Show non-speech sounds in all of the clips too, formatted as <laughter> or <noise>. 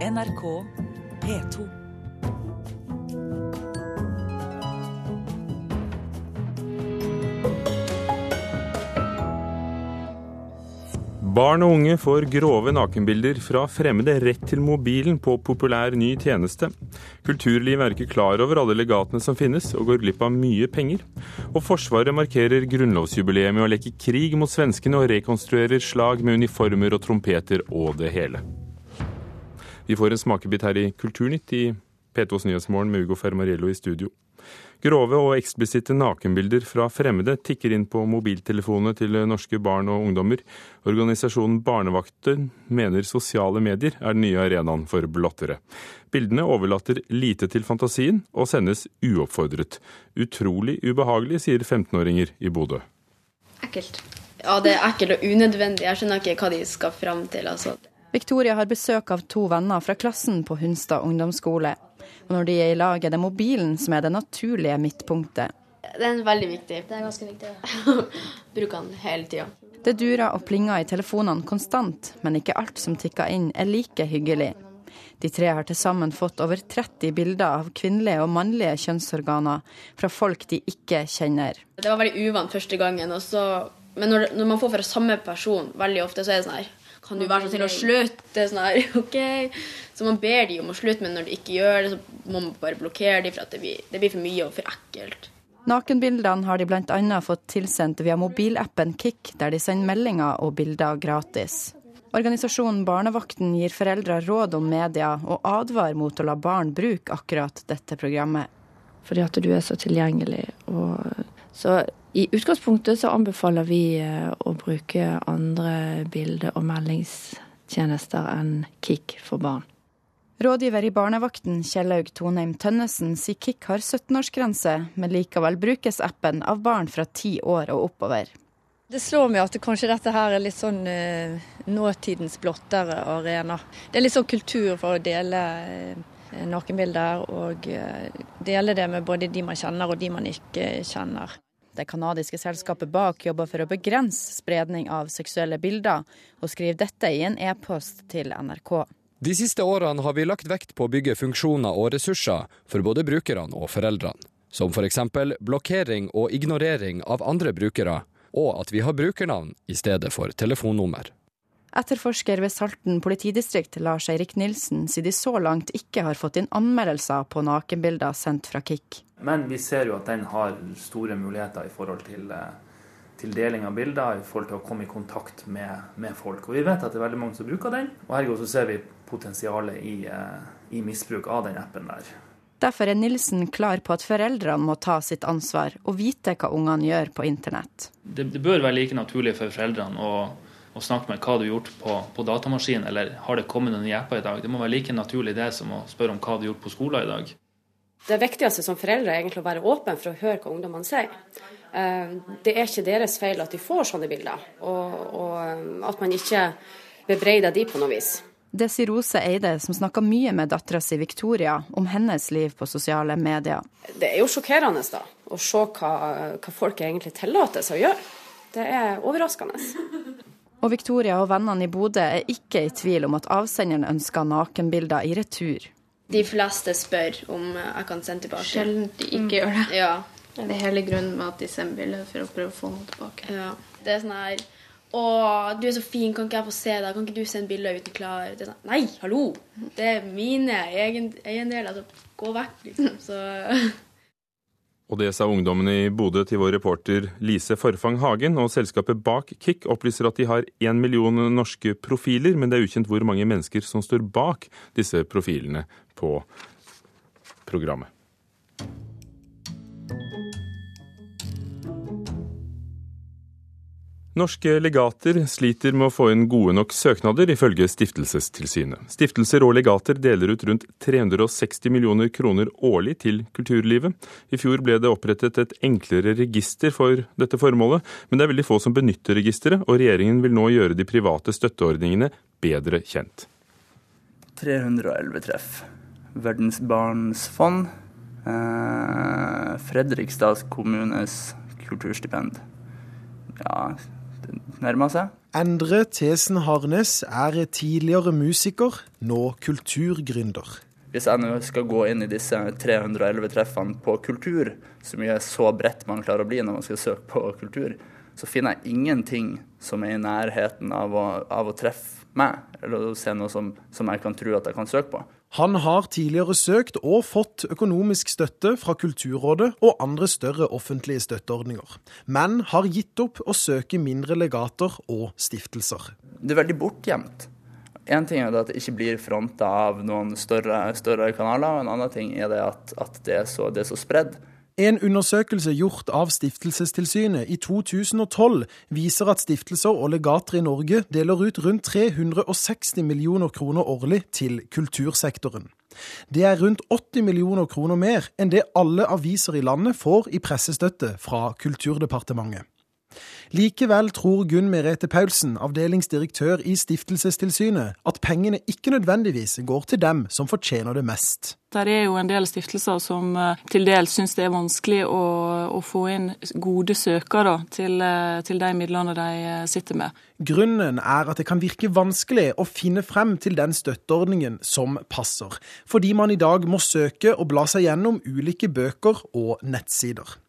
NRK P2. Barn og unge får grove nakenbilder fra fremmede rett til mobilen på populær ny tjeneste. Kulturlivet er ikke klar over alle legatene som finnes, og går glipp av mye penger. Og Forsvaret markerer grunnlovsjubileet med å leke krig mot svenskene og rekonstruerer slag med uniformer og trompeter og det hele. Vi får en smakebit her i Kulturnytt i P2s Nyhetsmorgen med Ugo Fermariello i studio. Grove og eksplisitte nakenbilder fra fremmede tikker inn på mobiltelefonene til norske barn og ungdommer. Organisasjonen Barnevakten mener sosiale medier er den nye arenaen for blottere. Bildene overlater lite til fantasien og sendes uoppfordret. Utrolig ubehagelig, sier 15-åringer i Bodø. Ekkelt. Ja, det er ekkelt og unødvendig. Jeg skjønner ikke hva de skal fram til. altså. Victoria har besøk av to venner fra klassen på Hunstad ungdomsskole. Og når de er i lag, er det mobilen som er det naturlige midtpunktet. Det er veldig viktig. Det er ganske viktig. Ja. <laughs> Bruker den hele tida. Det durer og plinger i telefonene konstant, men ikke alt som tikker inn er like hyggelig. De tre har til sammen fått over 30 bilder av kvinnelige og mannlige kjønnsorganer fra folk de ikke kjenner. Det var veldig uvant første gangen, så, men når, når, man får fra samme person veldig ofte, så er det sånn her Kan du være så snill å slutte? Sånn her, <laughs> ok. Så man ber de om å slutte, men når de ikke gjør det, så må man bare blokkere dem, for at det blir, det blir for mye og for ekkelt. Nakenbildene har de bl.a. fått tilsendt via mobilappen Kik, der de sender meldinger og bilder gratis. Organisasjonen Barnevakten gir foreldre råd om media, og advarer mot å la barn bruke akkurat dette programmet. Fordi at du er så tilgjengelig. Og så i utgangspunktet så anbefaler vi eh, å bruke andre bilde- og meldingstjenester enn Kik for barn. Rådgiver i Barnevakten Kjellaug Tonheim Tønnesen sier Kik har 17-årsgrense, men likevel brukes appen av barn fra ti år og oppover. Det slår meg at kanskje dette her er litt sånn eh, nåtidens blottere arena. Det er litt sånn kultur for å dele eh, nakenbilder, og eh, dele det med både de man kjenner og de man ikke kjenner. Det canadiske selskapet bak jobber for å begrense spredning av seksuelle bilder, og skriver dette i en e-post til NRK. De siste årene har vi lagt vekt på å bygge funksjoner og ressurser for både brukerne og foreldrene. Som f.eks. blokkering og ignorering av andre brukere, og at vi har brukernavn i stedet for telefonnummer. Etterforsker ved Salten politidistrikt Lars Eirik Nilsen sier de så langt ikke har fått inn anmeldelser på nakenbilder sendt fra Kik. Men vi ser jo at den har store muligheter i forhold til, til deling av bilder, i forhold til å komme i kontakt med, med, folk. Og vi vet at det er veldig mange som bruker den, og ergo så ser vi potensialet i, i misbruk av den appen der. Derfor er Nilsen klar på at foreldrene må ta sitt ansvar og vite hva ungene gjør på internett. Det, det bør være like naturlig for foreldrene å, å snakke med hva du har gjort på, på datamaskin, eller har det kommet noen nye apper i dag. Det må være like naturlig det som å spørre om hva du har gjort på skolen i dag. Det viktigste som foreldre er egentlig å være åpen for å høre hva ungdommene sier. Eh, det er ikke deres feil at de får sånne bilder, og, og at man ikke bebreider de på noe vis. Det sier Rose Eide, som snakker mye med dattera si Victoria om hennes liv på sosiale medier. Det er jo sjokkerende da, å se hva, hva folk egentlig tillater seg å gjøre. Det er overraskende. Og Victoria og vennene i Bodø er ikke i tvil om at avsenderen ønsker nakenbilder i retur. De fleste spør om jeg kan sende tilbake. Sjelden de ikke mm. gjør det. Ja. Det er hele grunnen med at de sender bilder, for å prøve å få noe tilbake. Ja. Det er sånn her 'Å, du er så fin, kan ikke jeg få se deg? Kan ikke du sende bilder uten klar?' Det er sånn, Nei, hallo! Det er mine egen, eiendeler. Altså, gå vekk, liksom. Så Og det sa ungdommene i Bodø til vår reporter Lise Forfang Hagen. Og selskapet bak Kick opplyser at de har én million norske profiler, men det er ukjent hvor mange mennesker som står bak disse profilene på programmet. Norske legater sliter med å få inn gode nok søknader, ifølge Stiftelsestilsynet. Stiftelser og legater deler ut rundt 360 millioner kroner årlig til kulturlivet. I fjor ble det opprettet et enklere register for dette formålet, men det er veldig få som benytter registeret, og regjeringen vil nå gjøre de private støtteordningene bedre kjent. 311 treff. Verdensbarnsfond. Eh, Fredrikstads kommunes kulturstipend. Ja, nærmer seg. Endre Tesen Harnes er tidligere musiker, nå kulturgründer. Hvis jeg nå skal gå inn i disse 311 treffene på kultur, som er så bredt man klarer å bli når man skal søke på kultur, så finner jeg ingenting som er i nærheten av å, av å treffe meg, eller å se noe som, som jeg kan tro at jeg kan søke på. Han har tidligere søkt og fått økonomisk støtte fra Kulturrådet og andre større offentlige støtteordninger, men har gitt opp å søke mindre legater og stiftelser. Det er veldig bortgjemt. En ting er at det ikke blir fronta av noen større, større, kanaler, og en annen ting er det at, at det er så, det er så spredd. En undersøkelse gjort av Stiftelsestilsynet i 2012 viser at stiftelser og legater i Norge deler ut rundt 360 millioner kroner årlig til kultursektoren. Det er rundt 80 millioner kroner mer enn det alle aviser i landet får i pressestøtte fra Kulturdepartementet. Likevel tror Gunn Merete Paulsen, avdelingsdirektør i Stiftelsestilsynet, at pengene ikke nødvendigvis går til dem som fortjener det mest. Det er jo en del stiftelser som eh, til dels syns det er vanskelig å, å få inn gode søkere til, eh, til, de midlene de eh, sitter med. Grunnen er at det kan virke vanskelig å finne frem til den støtteordningen som passer, fordi man i dag må søke og bla seg gjennom ulike bøker og nettsider.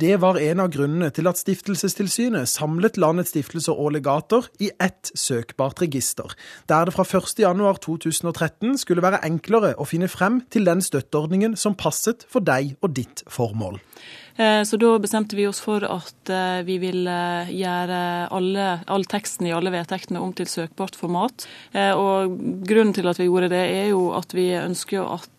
Det var en av grunnene til at Stiftelsestilsynet samlet landets stiftelser og legater i ett søkbart register, der det fra 1.1.2013 skulle være enklere å finne frem til den støtteordningen som passet for deg og ditt formål. Eh, så da bestemte vi oss for at eh, vi ville gjøre alle, all teksten i alle vedtektene om til søkbart format. Eh, og grunnen til at vi gjorde det, er jo at vi ønsker at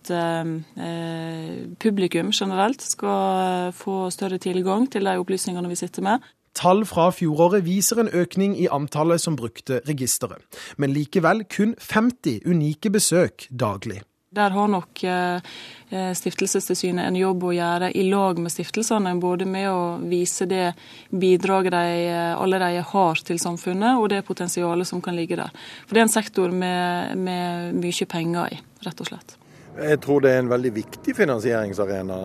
publikum generelt skal få større tilgang til de opplysningene vi sitter med. Tall fra fjoråret viser en økning i antallet som brukte registeret, men likevel kun 50 unike besøk daglig. Der har nok eh, eh, Stiftelsestilsynet en jobb å gjøre i lag med stiftelsene, både med å vise det bidraget de eh, allerede har til samfunnet, og det potensialet som kan ligge der. For det er en sektor med, med mye penger i, rett og slett. Jeg tror det er en veldig viktig finansieringsarena,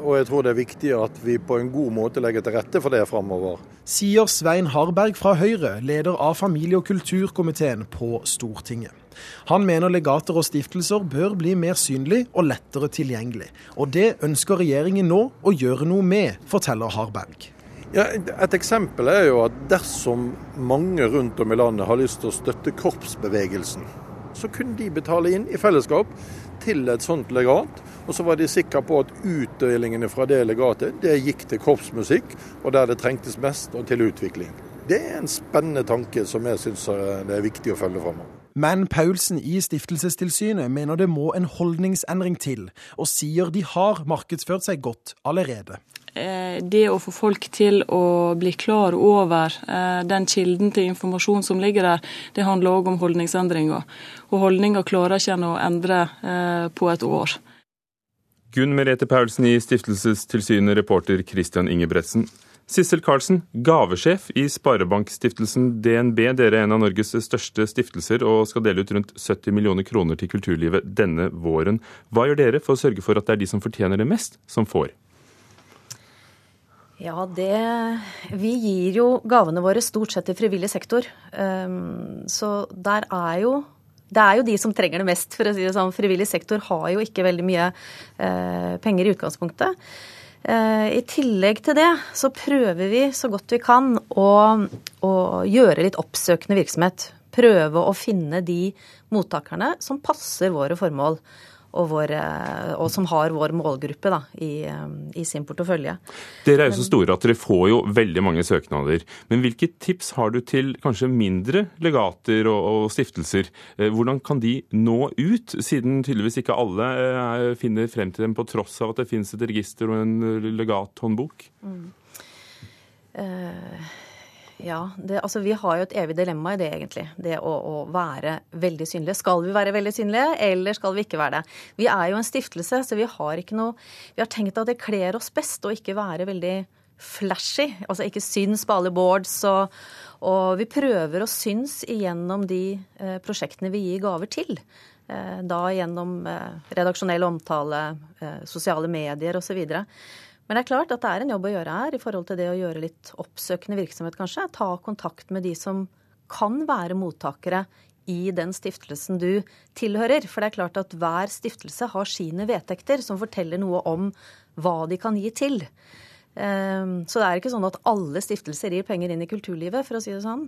og jeg tror det er viktig at vi på en god måte legger til rette for det framover. Sier Svein Harberg fra Høyre, leder av familie- og kulturkomiteen på Stortinget. Han mener legater og stiftelser bør bli mer synlig og lettere tilgjengelig. Og det ønsker regjeringen nå å gjøre noe med, forteller Harberg. Ja, et eksempel er jo at dersom mange rundt om i landet har lyst til å støtte korpsbevegelsen, så kunne de betale inn i fellesskap til et sånt legat. Og så var de sikre på at utdelingene fra det legatet det gikk til korpsmusikk, og der det trengtes mest, og til utvikling. Det er en spennende tanke som jeg syns det er viktig å følge framover. Men Paulsen i Stiftelsestilsynet mener det må en holdningsendring til, og sier de har markedsført seg godt allerede. Eh, det å få folk til å bli klar over eh, den kilden til informasjon som ligger der, det handler òg om holdningsendringer. Og holdninger klarer ikke en å endre eh, på et år. Gunn Merete Paulsen i Stiftelsestilsynet, reporter Christian Ingebretsen. Sissel Karlsen, gavesjef i Sparebankstiftelsen DNB. Dere er en av Norges største stiftelser og skal dele ut rundt 70 millioner kroner til kulturlivet denne våren. Hva gjør dere for å sørge for at det er de som fortjener det mest, som får? Ja, det Vi gir jo gavene våre stort sett til frivillig sektor. Ehm, så der er jo det er jo de som trenger det mest, for å si det sånn. Frivillig sektor har jo ikke veldig mye eh, penger i utgangspunktet. Eh, I tillegg til det så prøver vi så godt vi kan å, å gjøre litt oppsøkende virksomhet. Prøve å finne de mottakerne som passer våre formål og, vår, eh, og, som har vår målgruppe da, i, eh, i, sin portefølje. Dere er jo så store at dere får jo veldig mange søknader. Men hvilke tips har du til kanskje mindre legater og, og stiftelser? Eh, hvordan kan de nå ut, siden tydeligvis ikke alle finner frem til dem på tross av at det finnes et register og en legathåndbok? Mm. Uh, ja, det, altså Vi har jo et evig dilemma i det, egentlig. Det å, å, være veldig synlige. Skal vi være veldig synlige, eller skal vi ikke være det? Vi er jo en stiftelse, så vi har ikke noe Vi har tenkt at det kler oss best å ikke være veldig flashy. Altså ikke syns på alle boards. Og, og vi prøver å syns igjennom de eh, prosjektene vi gir gaver til. Eh, da gjennom eh, redaksjonell omtale, eh, sosiale medier osv. Men det er klart at det er en jobb å gjøre her i forhold til det å gjøre litt oppsøkende virksomhet, kanskje. Ta kontakt med de som kan være mottakere i den stiftelsen du tilhører. For det er klart at hver stiftelse har sine vedtekter som forteller noe om hva de kan gi til. Ehm, så det er ikke sånn at alle stiftelser gir penger inn i kulturlivet, for å si det sånn.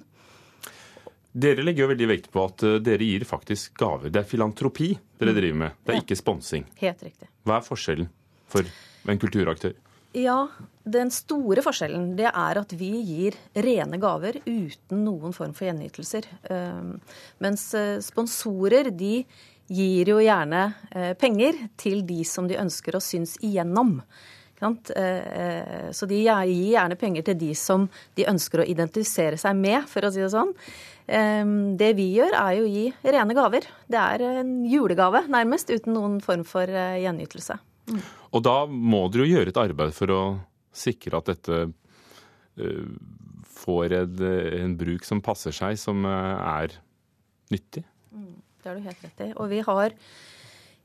Dere legger jo veldig vekt på at eh, dere gir faktisk gaver. Det er filantropi dere mm. driver med, det er ikke sponsing. Helt riktig. Hva er forskjellen for en kulturaktør? Ja, den store forskjellen det er at vi gir rene gaver uten noen form for gjenytelser. Ehm, mens eh, sponsorer de gir jo gjerne eh, penger til de som de ønsker å synes igjennom. Så de gir gjerne penger til de som de ønsker å identifisere seg med, for å si det sånn. Ehm, det vi gjør, er jo å gi rene gaver. Det er en julegave, nærmest, uten noen form for eh, gjenytelse. Mm. Og da må dere jo gjøre et arbeid for å sikre at dette uh, får en, en, bruk som passer seg, som er nyttig? Mm, det har du helt rett i. Og vi har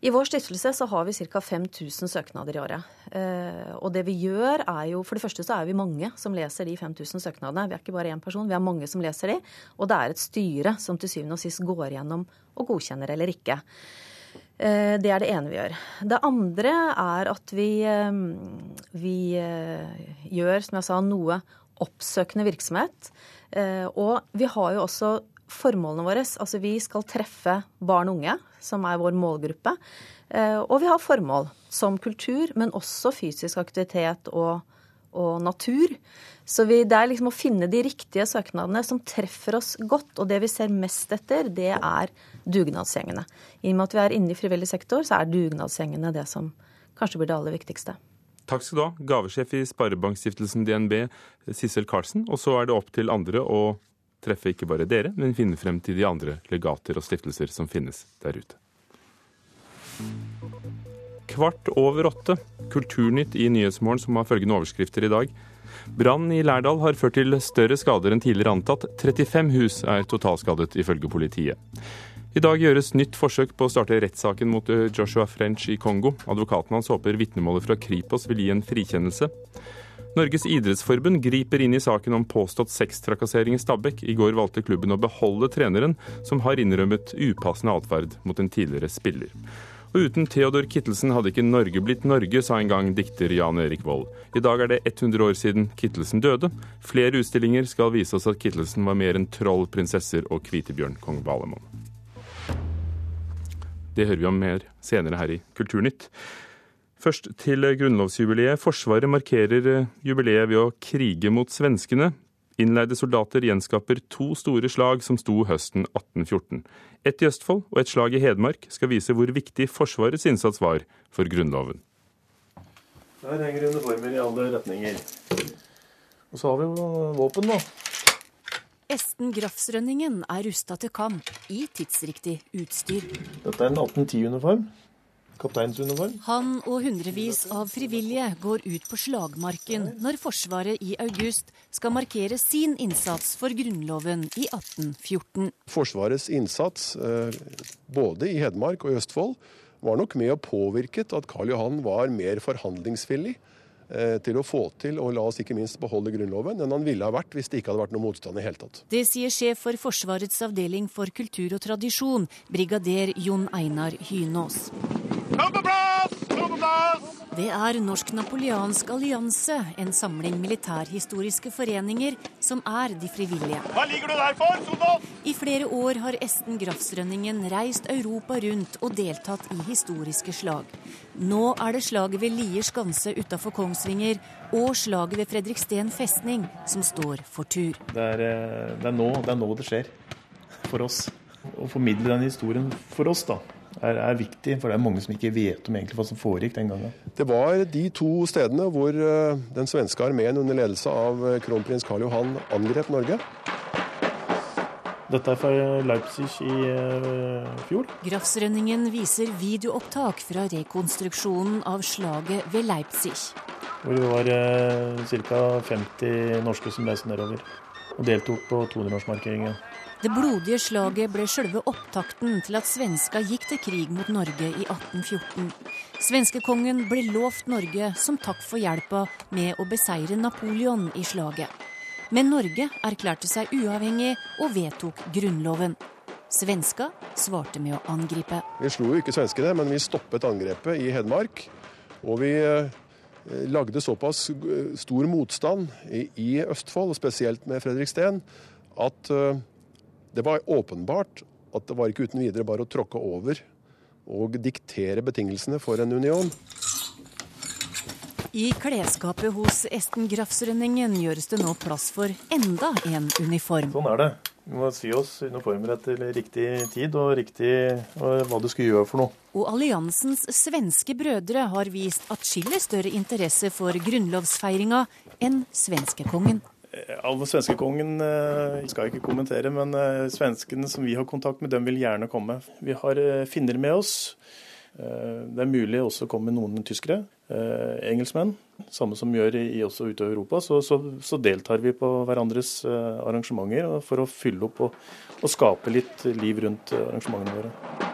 i vår stiftelse så har vi ca. 5000 søknader i året. Eh, og det vi gjør er jo For det første så er vi mange som leser de 5000 søknadene. Vi er ikke bare én person, vi er mange som leser de. Og det er et styre som til syvende og sist går gjennom og godkjenner eller ikke. Eh, det er det ene vi gjør. Det andre er at vi, eh, vi gjør, som jeg sa, noe oppsøkende virksomhet. Og vi har jo også formålene våre. Altså vi skal treffe barn og unge, som er vår målgruppe. Eh, og vi har formål som kultur, men også fysisk aktivitet og, og natur. Så vi, det er liksom å finne de riktige søknadene som treffer oss godt. Og det vi ser mest etter, det er dugnadsgjengene. I og med at vi er inne i frivillig sektor, så er dugnadsgjengene det som kanskje blir det aller viktigste. Takk skal du ha, gavesjef i Sparebankstiftelsen DNB, Sissel Karlsen. Og så er det opp til andre å treffe ikke bare dere, men finne frem til de andre legater og stiftelser som finnes der ute. Kvart over åtte. Kulturnytt i Nyhetsmorgen som har følgende overskrifter i dag. Brann i Lærdal har ført til større skader enn tidligere antatt. 35 hus er totalskadet, ifølge politiet. I dag gjøres nytt forsøk på å starte rettssaken mot Joshua French i Kongo. Advokaten hans håper vitnemålet fra Kripos vil gi en frikjennelse. Norges idrettsforbund griper inn i saken om påstått sextrakassering i Stabekk. I går valgte klubben å beholde treneren, som har innrømmet upassende atferd mot en tidligere spiller. Og uten Theodor Kittelsen hadde ikke Norge blitt Norge, sa en gang dikter Jan Erik Vold. I dag er det 100 år siden Kittelsen døde. Flere utstillinger skal vise oss at Kittelsen var mer enn troll, prinsesser og Kvitebjørn, kong Valemon. Det hører vi om mer senere her i Kulturnytt. Først til grunnlovsjubileet. Forsvaret markerer eh, jubileet ved å krige mot svenskene. Innleide soldater gjenskaper to store slag som sto høsten 1814. Ett i Østfold og et slag i Hedmark skal vise hvor viktig Forsvarets innsats var for Grunnloven. Der henger uniformer i alle retninger. Og så har vi jo våpen, da. Esten Grafsrønningen er rusta til kamp i tidsriktig utstyr. Dette er en 1810-uniform kapteinsuniform. Han og hundrevis av frivillige går ut på slagmarken når Forsvaret i august skal markere sin innsats for Grunnloven i 1814. Forsvarets innsats eh, både i Hedmark og i Østfold var nok med og påvirket at Karl Johan var mer forhandlingsvillig eh, til å få til og la oss ikke minst beholde Grunnloven enn han ville ha vært hvis det ikke hadde vært noe motstand i hele tatt. Det sier sjef for Forsvarets avdeling for kultur og tradisjon, brigader Jon Einar Hynås. Kom på plass! Kom på plass! Det er Norsk napoleansk allianse, en samling militærhistoriske foreninger som er de frivillige. Hva ligger du der for, soldat? I flere år har Esten Grafsrønningen reist Europa rundt og deltatt i historiske slag. Nå er det slaget ved Lier skanse utafor Kongsvinger og slaget ved Fredriksten festning som står for tur. Det er, eh, det er, nå, det er nå det skjer for oss. Å formidle den historien for oss, da er, er, viktig, for det er mange som ikke vet om egentlig hva som foregikk den gangen. Det var de to stedene hvor eh, den svenske armeen under ledelse av eh, kronprins Karl Johan angrep Norge. Dette er fra Leipzig i uh, fjor. Grafsrønningen viser videoopptak fra rekonstruksjonen av slaget ved Leipzig. Hvor det var ca. 50 norske som reiste nedover. og deltok på 200-årsmarkeringen. Det blodige slaget ble sjølve opptakten til at svenska gikk til krig mot Norge i 1814. Svenskekongen ble lovt Norge som takk for hjelpa med å beseire Napoleon i slaget. Men Norge erklærte seg uavhengig og vedtok grunnloven. Svenska svarte med å angripe. Vi slo jo ikke svenskene, men vi stoppet angrepet i Hedmark. Og vi eh, lagde såpass stor motstand i Østfold, spesielt med Fredriksten, at eh, det var åpenbart at det var ikke uten videre bare å tråkke over og diktere betingelsene for en union. I klesskapet hos Esten Grafsrønningen gjøres det nå plass for enda en uniform. Sånn er det. Vi må sy oss uniformer etter riktig tid og riktig og hva du skal gjøre for noe. Og alliansens svenske brødre har vist atskillig større interesse for grunnlovsfeiringa enn svenskekongen. Eh, Alle svenskekongen eh, skal jeg ikke kommentere, men eh, svenskene som vi har kontakt med, dem vil gjerne komme. Vi har finner med oss. Det er mulig også å komme noen tyskere. Engelskmenn, samme som vi gjør i, også ute i Europa. Så, så, så, deltar vi på hverandres arrangementer for å fylle opp og, og skape litt liv rundt arrangementene våre.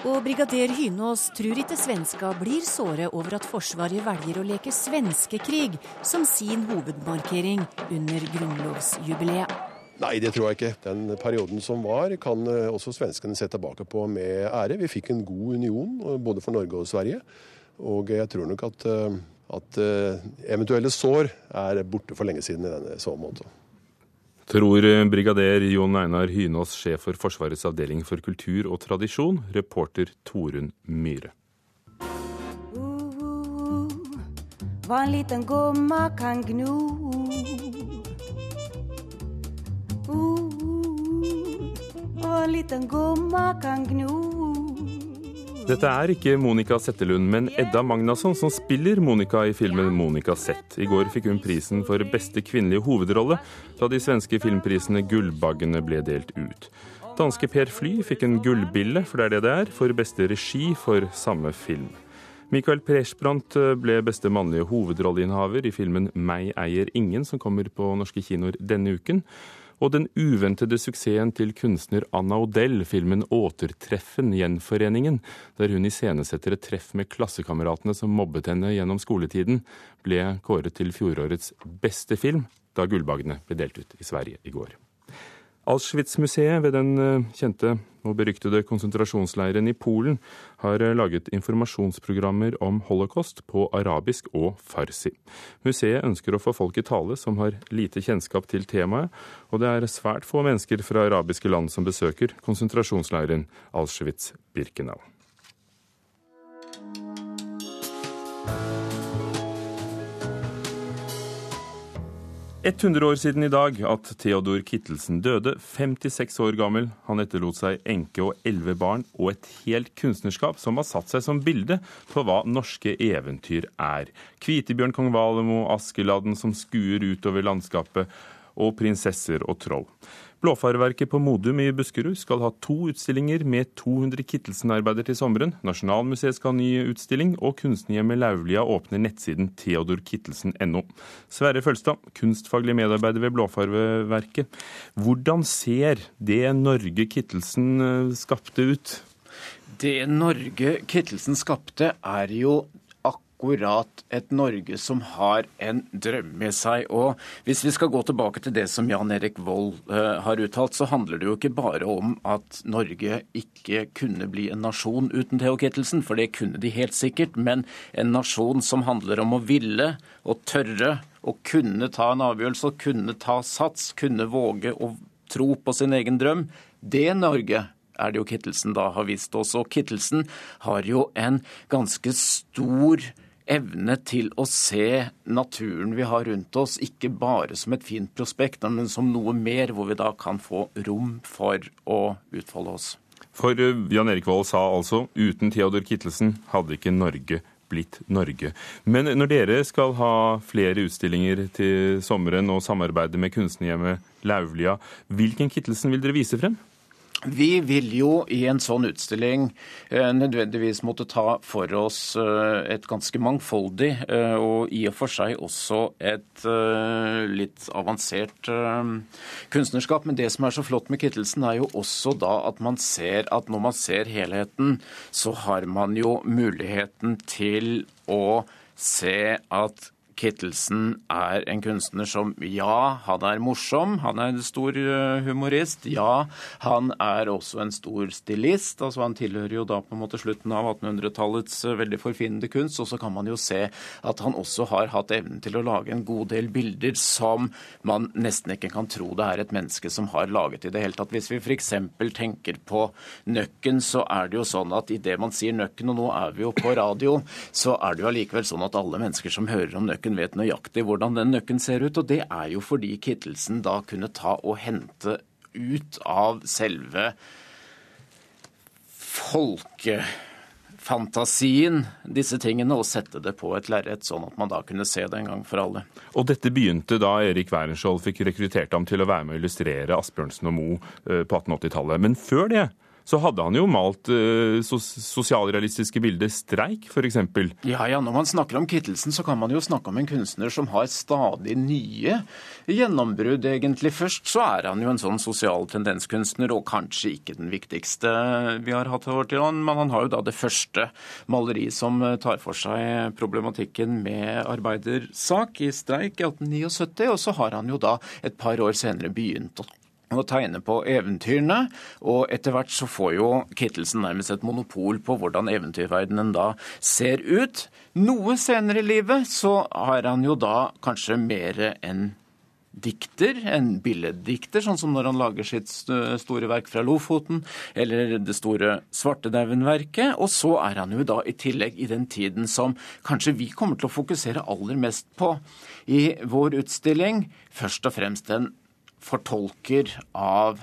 Og brigader Hynås tror ikke svenska blir såre over at Forsvaret velger å leke svenskekrig som sin hovedmarkering under grunnlovsjubileet. Nei, det tror jeg ikke. Den perioden som var, kan eh, også svenskene se tilbake på med ære. Vi fikk en god union, eh, både for Norge og Sverige. Og jeg tror nok at, eh, at eventuelle sår er borte for lenge siden i denne så måte tror brigader Jon Einar Hynås, sjef for Forsvarets avdeling for kultur og tradisjon, reporter Torunn Myhre. Hva en liten gomma kan gno. Uh, Hva en liten gomma kan gno. Dette er ikke Monica Settelund, men Edda Magnasson som spiller Monica i filmen 'Monica Sett'. I går fikk hun prisen for beste kvinnelige hovedrolle da de svenske filmprisene Gullbaggene ble delt ut. Danske Per Fly fikk en gullbille, for det er det det er, for beste regi for samme film. Michael Presbrandt ble beste mannlige hovedrolleinnehaver i filmen 'Meg eier ingen', som kommer på norske kinoer denne uken og den uventede suksessen til kunstner Anna Odell, filmen 'Återtreffen gjenforeningen', der hun iscenesetter et treff med klassekameratene som mobbet henne gjennom skoletiden, ble kåret til fjorårets beste film da Gullbagene ble delt ut i Sverige i går. Auschwitz-museet ved den eh, kjente og beryktede konsentrasjonsleiren i Polen har eh, laget informasjonsprogrammer om holocaust på arabisk og farsi. Museet ønsker å få folk i tale som har lite kjennskap til temaet, og det er svært få mennesker fra arabiske land som besøker konsentrasjonsleiren Auschwitz-Birkenau. 100 år siden i dag at Theodor Kittelsen døde, 56 år gammel. Han etterlot seg enke og elleve barn og et helt kunstnerskap som har satt seg som bilde på hva norske eventyr er. Kvitebjørn kong Valemo, Askeladden som skuer utover landskapet, og prinsesser og troll. Blåfarverket på Modum i Buskerud skal ha to utstillinger med 200 Kittelsen-arbeider til sommeren. Nasjonalmuseet skal ha ny utstilling, og Kunstnerhjemmet Laulia åpner nettsiden theodorkittelsen.no. Sverre Følstad, kunstfaglig medarbeider ved Blåfarverket. Hvordan ser det Norge Kittelsen eh, skapte ut? Det Norge Kittelsen skapte, er jo akkurat et Norge som har en drøm med seg. Og hvis vi skal gå tilbake til det som Jan Erik Vold uh, har uttalt, så handler det jo ikke bare om at Norge ikke kunne bli en nasjon uten Theo Kittelsen, for det kunne de helt sikkert, men en nasjon som handler om å ville og tørre og kunne ta en avgjørelse å kunne ta sats, kunne våge å tro på sin egen drøm. Det Norge er det jo Kittelsen da har vist oss. Og Kittelsen har jo en ganske stor evne til å se naturen vi har rundt oss, ikke bare som et fint prospekt, men som noe mer, hvor vi da kan få rom for å utfolde oss. For eh, Jan Erik Vold sa altså uten Theodor Kittelsen hadde ikke Norge blitt Norge. Men når dere skal ha flere utstillinger til sommeren og samarbeide med kunstnerhjemmet Laulia, hvilken Kittelsen vil dere vise frem? Vi vil jo i en sånn utstilling eh, nødvendigvis måtte ta for oss eh, et ganske mangfoldig eh, og i og for seg også et litt avansert kunstnerskap. Men det som er så flott med Kittelsen, er jo også da at man ser at når man ser helheten, så har man jo muligheten til å se at Kittelsen er en kunstner som ja, han er morsom, han er en stor eh, humorist. Ja, han er også en stor stilist. altså Han tilhører jo da på en måte slutten av 1800-tallets eh, veldig forfinende kunst. Og så kan man jo se at han også har hatt evnen til å lage en god del bilder som man nesten ikke kan tro det er et menneske som har laget i det hele tatt. Hvis vi f.eks. tenker på Nøkken, så er det jo sånn at idet man sier Nøkken, og nå er vi jo på radio, så er det jo allikevel sånn at alle mennesker som hører om Nøkken, nøkken vet nøyaktig hvordan den nøkken ser ut. Og det er jo fordi Kittelsen da kunne ta og hente ut av selve folkefantasien disse tingene og sette det på et lerret, sånn at man da kunne se det en gang for alle. Og dette begynte da Erik Werenskiold fikk rekruttert ham til å være med å illustrere Asbjørnsen og Moe eh, på 1880-tallet. Men før det så hadde han jo malt uh, sosialrealistiske bilder. Streik, f.eks. Ja, ja, når man snakker om Kittelsen, så kan man jo snakke om en kunstner som har stadig nye gjennombrudd, egentlig. Først så er han jo en sånn sosial tendenskunstner, og kanskje ikke den viktigste vi har hatt i vår tid. Men han har jo da det første maleriet som tar for seg problematikken med arbeidersak i streik i 1879, og så har han jo da et par år senere begynt å å tegne på eventyrene. Og etter hvert så får jo Kittelsen nærmest et monopol på hvordan eventyrverdenen da ser ut. Noe senere i livet så har han jo da kanskje mer enn dikter, en billeddikter, sånn som når han lager sitt store verk fra Lofoten, eller det store Svartedauden-verket. Og så er han jo da i tillegg i den tiden som kanskje vi kommer til å fokusere aller mest på i vår utstilling, først og fremst en fortolker av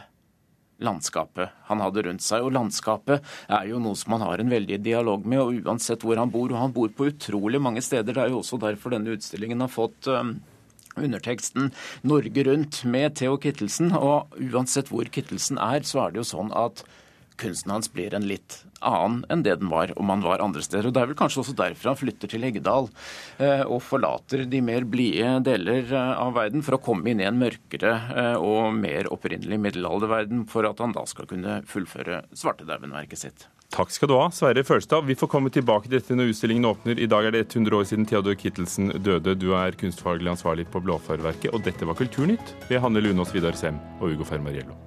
landskapet han hadde rundt seg. Og landskapet er jo noe som han har en veldig dialog med, og uansett hvor han bor. Og han bor på utrolig mange steder. Det er jo også derfor denne utstillingen har fått um, underteksten 'Norge rundt' med Theo Kittelsen. Og uansett hvor Kittelsen er, så er det jo sånn at kunsten hans blir en litt annen enn det den var om han var andre steder. Og Det er vel kanskje også derfor han flytter til Heggedal eh, og forlater de mer blide deler eh, av verden for å komme inn i en mørkere eh, og mer opprinnelig middelalderverden, for at han da skal kunne fullføre svartedauden-verket sitt. Takk skal du ha, Sverre Følstad. Vi får komme tilbake til dette når utstillingen åpner. I dag er det 100 år siden Theodor Kittelsen døde. Du er kunstfaglig ansvarlig på Blåfarverket, og dette var Kulturnytt ved Hanne Lunås, Vidar Sem og Ugo Fermariello.